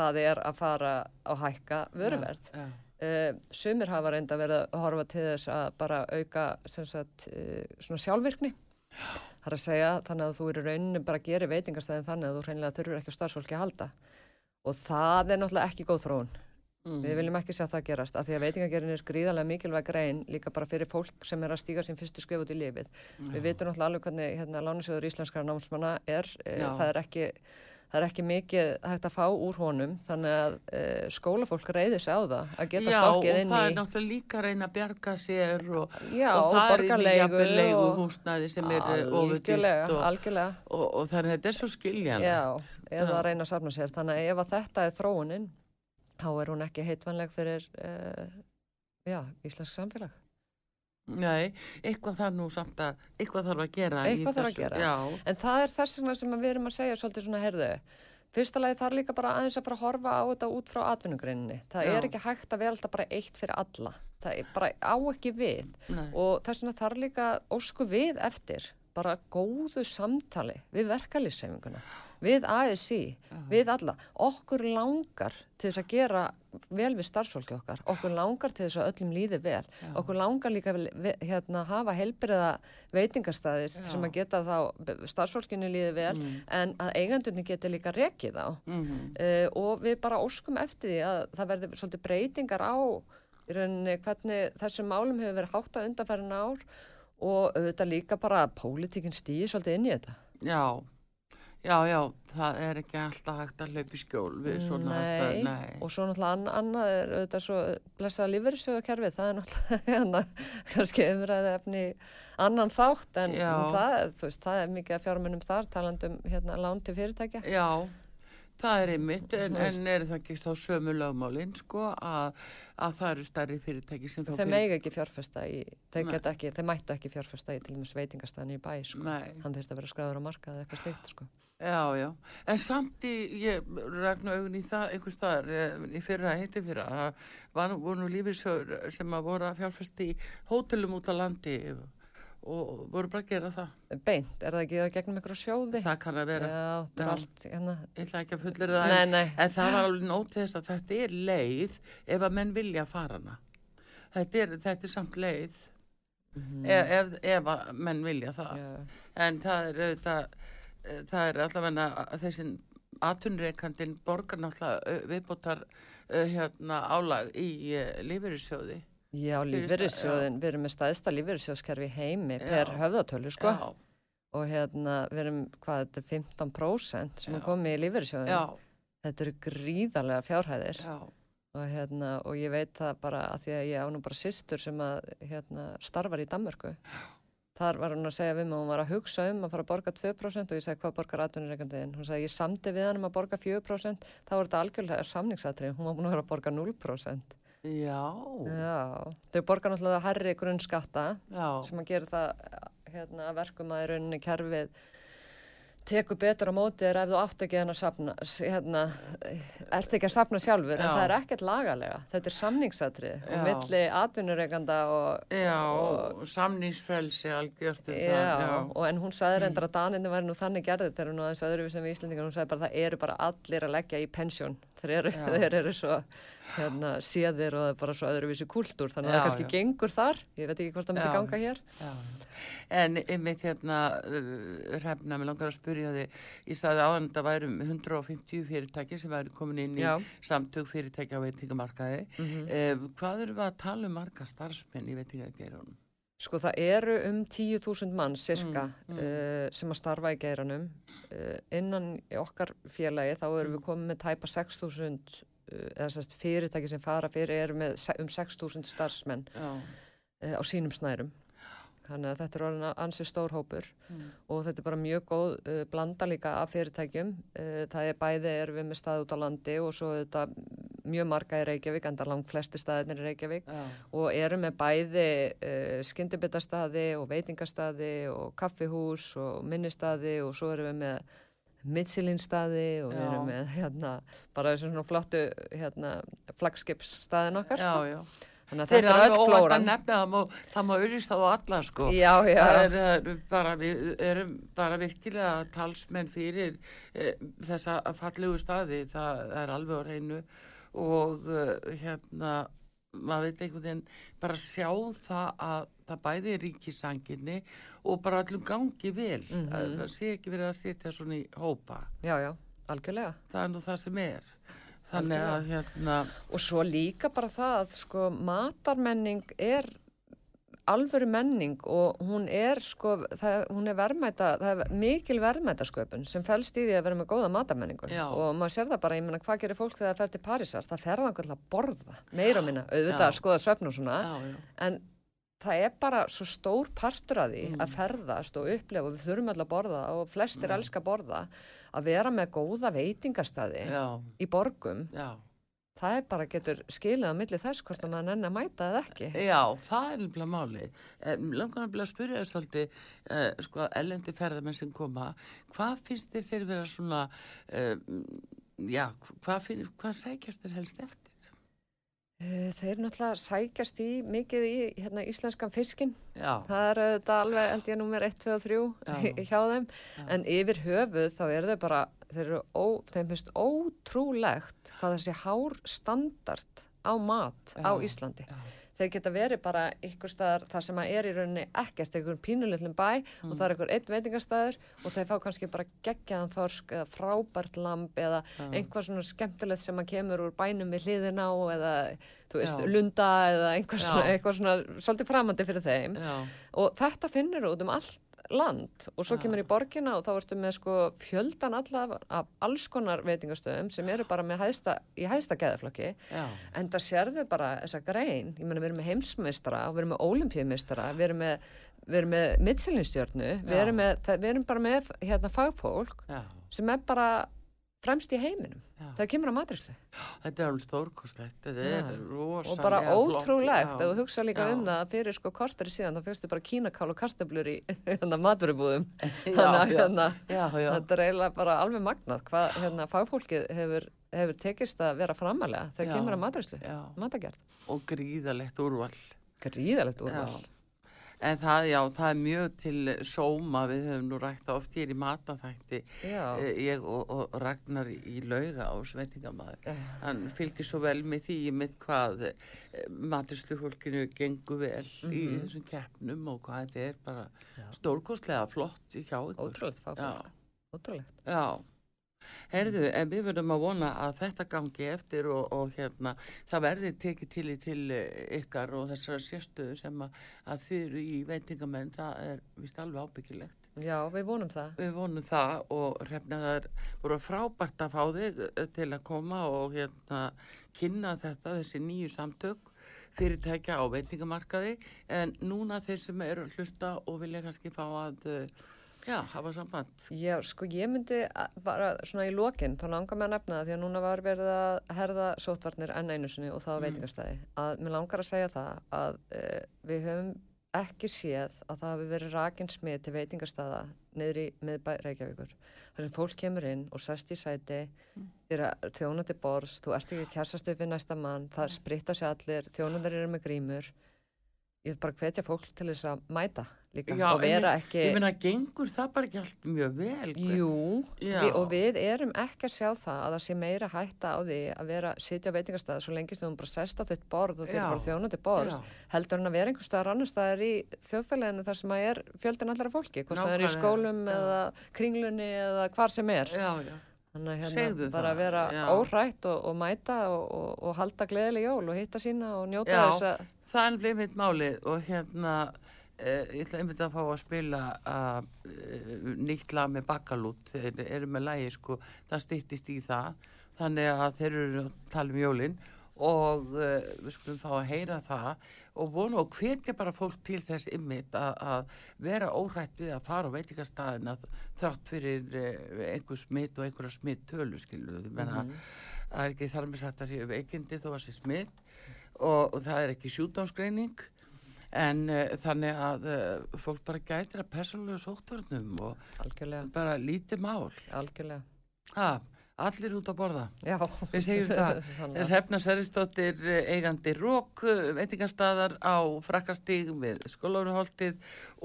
það er að fara á hækka vöruverð já, uh, sumir hafa reynda verið að horfa til þess að bara auka sagt, uh, svona sjálfvirkni það er að segja þannig að þú eru rauninni bara að gera veitingastæðin þannig að þú reynilega þurfur ekki starfsfólki að halda og það er náttúrulega ekki góð þróun mm. við viljum ekki sjá það gerast af því að veitingagerin er gríðarlega mikilvæg grein líka bara fyrir fólk sem er að stíga sín fyrstu skrif út í lifið við vitum náttúrulega alveg hvernig hérna, lánisjóður íslenskara námsmanna er eh, Já. það er ekki Það er ekki mikið hægt að fá úr honum þannig að e, skólafólk reyði sig á það að geta Já, og stokkið inn það í er náttúrulega líka að reyna að bjarga sér og, Já, og og það er og- húsnæði sem er algjörlega, ofurdýrt og, og, og þannig að þetta er svo skiljan Já, eða Já. að reyna að safna sér. Þannig að ef að þetta er þróunin þá er hún ekki heitvanleg fyrir uh, já, íslensk samfélag Nei, eitthvað þarf nú samt að eitthvað þarf að gera Eitthvað þarf að gera. Já, En það er þess vegna sem við erum að segja svolítið svona herðu. Fyrsta lagi þarf líka bara aðeins að fara að horfa á þetta út frá atvinnugreininni. Það Já. er ekki hægt að vera alltaf bara eitt fyrir alla. Það er bara á ekki við. nei, Og þess vegna þarf líka ósku við eftir bara góðu samtali við verkalýssefinguna, við ASI, við alla. Okkur langar til þess að gera vel við starfsfólki okkar. Okkur langar til þess að öllum líði vel. Okkur langar líka ve- hérna, að hafa helbriða veitingastæði Já. sem að geta þá starfsfólkinu líði vel en að eigandunni geti líka rekið á. mm Uh, og við bara óskum eftir því að það verði svolítið breytingar á hvernig þessum málum hefur verið hátt að undanferðin ár og auðvitað líka bara að pólitíkinn stýði svolítið inn í þetta. já, já, já, það er ekki alltaf hægt að hlaupa í skjól við svona aðstæður, nei. og svo náttúrulega ann, annað er auðvitað svo blessaða lífeyrissjóðakerfið, það er náttúrulega hérna, kannski umræði efni annan þátt en Já. það, veist, það er mikið fjármunum þar talandum hérna lán til fyrirtækja. Já, það er einmitt, en, en er það ekki þá sömu lögmálinn, sko, að, að það eru stærri fyrirtæki sem þá Þeir megi ekki fjárfesta í, geta ekki, þeir mættu ekki fjárfesta í til dæmis veitingastæðan í bæ, sko. Nei, Hann þurfti að vera skráður á markað eða eitthvað slíkt, sko. já, já, en samt í, ég rækna augun í það, einhvers staðar, eh, í fyrra, heiti fyrra, að var, nú- lífisjóður sem að voru að fjárfesti í hótelum út á landi og voru bara að gera það. Beint, er það ekki það gegnum einhverju sjóði? Það kann að vera, Já, það allt, hérna. ég ætla ekki að fullir það, Nei, nei. en það var alveg nót þess að þetta er leið ef að menn vilja fara hana. Þetta er, þetta er samt leið Mhm. ef, ef, ef að menn vilja það. Já. En það er auðvitað, eh, það er allavega að þessin atunreikandin borgar náttúrulega eh, viðbótar uh, hérna álag í lífeyrissjóði. Já, Fyrir lífeyrissjóðin, við erum með staðista lífeyrissjóðskerfi í heimi per Já. höfðatölu, sko. Já, Og hérna, við erum, hvað, þetta er 15% sem er komið í lífeyrissjóðin. já, Þetta eru gríðarlega fjárhæðir. já, Og hérna, og ég veit það bara að því að ég á nú bara systur sem að, hérna, starfar í Danmörku. Þar var hún að segja við mig, hún var að hugsa um að fara að borga 2% og ég segi hvað borgar atvinnureikandiðin. Hún sagði ég samdi við hann um að borga 4%, þá er þetta algjörlega samningsatrið, hún var búin að vera að borga 0%. Já, Já, þau borga náttúrulega herri grunnskatta já, sem að gera það hérna, verkum að í rauninni kerfið tekur betur á móti þér ef þú átt ekki að safna, hérna, ert ekki að safna sjálfur, en Já. það er ekkert lagalega. Þetta er samningsatrið og milli atvinnureikanda og já, Og- og samningsfrelsi algjört um Já, það, já, og en hún sagði reyndar að Daninni væri nú þannig gerðið þegar hún aðeins öðruvísum við Íslandingar, hún sagði bara að það eru bara allir að leggja í pensjón, þeir eru, þeir eru svo hérna, séðir og það er bara svo öðruvísi kúltúr, þannig að Já, það kannski já. gengur þar, ég veit ekki hvort það myndi ganga hér. En einmitt hérna, uh, hrefna, mér langar að spyrja þig, ég sagði áðan að það væri um 150 fyrirtæki sem væri komin inn í samtök fyrirtæki á veitingamarkaði. Mm Eh, hvað eru við að tala um marga starfsmenn í veitingageirunum? Sko það eru um 10.000 mann cirka Mm, mm. Uh, sem að starfa í geiranum. Uh, innan okkar félagi þá erum Mm. við komið með tæpa 6.000 uh, eða sérst fyrirtæki sem fara fyrir eru með um 6.000 starfsmenn uh, á sínum snærum. Þannig að þetta er orðin ansið stór hópur Mm. og þetta er bara mjög góð uh, blanda líka af fyrirtækjum. Uh, það er bæði erum við með stað út á landi og svo þetta mjög marga í Reykjavík, enda langt flesti staðinir í Reykjavík já, og eru með bæði uh, skyndibitastaði og veitingastaði og kaffihús og minnistaði og svo erum við með mittsilínstaði og við erum með hérna, bara þessu svona flottu hérna, flagskipsstaðin okkar já, sko. já, Þannig að þetta er alveg öll flóran. það má, má auðvist á alla sko. Já, já. Það er, bara, við erum bara virkilega talsmenn fyrir e, þessa fallegu staði, það er alveg á reynu og uh, hérna, maður veit einhvern veginn bara sjá það að það bæði ríkisanginni og bara allum gangi vel. Mhm. að Það sé ekki verið að setja svona í hópa. Já, já, algjörlega. Það er nú það sem er. Þannig að hérna, Og svo líka bara það að sko matarmenning er alvöru menning og hún er sko, það, hún er verðmæta, það er mikil verðmætasköpun sem fælst í því að vera með góða matarmenningu Já. og maður sér það bara, ég meina hvað gerir fólk þegar það fer til Parísar, það fer það að borða, meira og minna, auðvitað Já. að skoða svefn og svona, já. en það er bara svo stór partur af því Mm. að ferðast og upplefa og við þurfum alltaf að borða og flestir Já. elska að borða að vera með góða veitingastæði Já, í borgum já. það er bara getur skilið á milli þess hvort að maður nenni að mæta eða ekki. Já, það er nefnilega máli. Um, langar nefnilega að spyrja þess svolítið, uh, sko, ellendi ferðamenn sem koma, hvað finnst þið þeir vera svona, um, já, hvað, finn, hvað sækjast þér helst eftir? Eh, Þeir náttúrulega sækjast í mikið í hérna, íslenskan fiskin. Já, Það er þetta alveg, held ég, nummer 1, 2 og 3 Já. hjá þeim. Já. En yfir höfuð þá eru þau bara, þeir eru ó, þeim finnst ótrúlegt hvað þessi hár standard á mat á Já. Íslandi. Þeir geta verið bara ykkur staðar þar sem að er í rauninni ekkert, einhver pínulitlum bæ og það er einhver einn veitingastæður og þeir fá kannski bara geggjaðan þorsk eða frábært lamb eða Já. einhvað svona skemmtilegt sem að kemur úr bænum við hliðina á eða þú veist, Já. lunda eða einhver Já. svona, svona svolítið framandi fyrir þeim já, og þetta finnur út um allt land og svo kemur í borgina og þá ertu með sko fjöldan alla af alls konar veitingastöðum sem eru bara með hæðsta, í hæðsta geðaflokki já, En það sérðu bara þessa grein, ég meina við erum með heimsmeistara og við erum með ólimpíumeistara, við erum með, við erum með mittsilinstjörnu, við Já. erum, með, það, við erum bara með hérna fagfólk já, sem er bara fremst í heiminum. já. Það kemur á matrislu. Þetta er alveg stórkostlegt, Og bara ótrúlegt, þú hugsa líka Já. um það fyrir sko kortari síðan, þá fyrstu bara kínakál og kartablur í hérna maturubúðum. Að hérna, já, þetta er eiginlega bara alveg magnað hvað hérna fagfólkið hefur, hefur tekist að vera framalega þegar kemur á matrislu, og gríðalegt úrval. Gríðalegt úrval. Já. En það, já, það er mjög til sóma, við höfum nú rægt það oft hér í mataþætti, Já. eh, ég og, og Ragnar í lauga á sveitingamæður. Eh, Hann fylgir svo vel með því með hvað maturslu fólkinu gengur vel í Mhm. þessum keppnum og hvað þetta er bara stórkostlega flott hjá ykkur. Ótrúlegt fagfólk. Ótrúlegt. Já, heyrðu, en við verðum að vona að þetta gangi eftir og, og hérna, það verði tekið til í til eh, ykkar og þessara sérstöðu sem að, að þið eru í veitingamenn, það er vist alveg ábyggilegt. Já, við vonum það. Við vonum það og hrefna það er voru frábært að fá þig eh, til að koma og hérna kynna þetta, þessi nýju samtök fyrirtækja á veitingamarkaði en núna þeir sem eru hlusta og vilja kannski fá að eh, já, hafa samband. Já, sko, ég myndi að- bara svona í lokin, þá langar mig að nefna það því að núna var verið að herða sótvarnir enn einu sinni og það Mm. veitingastæði. Að mér langar að segja það að uh, við höfum ekki séð að það hafi verið rakin smið til veitingastæða niður í miðbæ Reykjavíkur. Þar sem fólk kemur inn og sest í sæti, Mm. þjónandi borðs, þú ert ekki að kjærsast upp við næsta mann, það spritta sér allir, þjónandar eru með grímur. Ég vil bara hvetja fólk til þess að mæta líka Já, og vera en ekki... Ég meina, gengur það bara ekki allt mjög vel? Jú, Já. vi, og við erum ekki að sjá það að það sé meira hætta á því að vera sitja á veitingastæða svo lengi sem þú bara sest á þitt borð og þeir Já. bara þjónandi borð heldur en að vera einhver staðar annar staðar í þjóðfélaginu þar sem að er fjöldin allara fólki hvort það er í skólum já. eða kringlunni eða hvar sem er Já, já. þannig að hérna bara það, að vera já. órætt og, og mæta og, og, og halda gleðileg jól og hitta sína og njóta þess að Það er bleið mitt málið og hérna uh, ég ætla einmitt að fá að spila uh, nýtt lag með bakkalút. Þeir eru með lagi sko það styttist í það. Þannig að þeir eru að tala um jólin og uh, við skulum fá að heyra það og vonu og hvetja bara fólk til þess ymmit að, að vera óhrætt við að fara á veitingastæðin að þrátt fyrir uh, einhver smitt og einhverja smitt tölu skilur menna það er ekki þar með sagt að séu veikindi þó að sé smitt og, það er ekki sjúdómsgreining en uh, þannig að uh, fólk bara gætir að persónlega sóttvörnum og algjörlega, bara lítið mál. Algjörlega. Ha, Allir út að borða. Já. Við segjum það. Þess hefna Sveristóttir eh, eigandi rók, eh, veitingarstaðar á frakkastíg með skólaurhóltið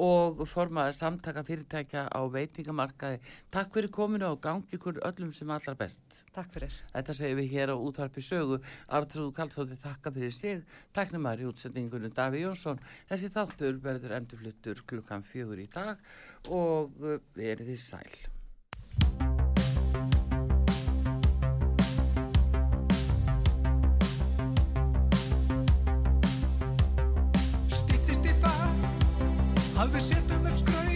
og formaði samtaka fyrirtækja á veitingamarkaði. Takk fyrir kominu og gangi ykkur öllum sem allar best. Takk fyrir. Þetta segjum við hér á útvarpi sögu. Artrúð Kallstóttir takka fyrir sig. Tæknumar í útsendingunum Daví Jónsson. Þessi þáttur verður endurfluttur klukkan fjögur í dag og eh, verið í sæl. Alveg setjum upp skröð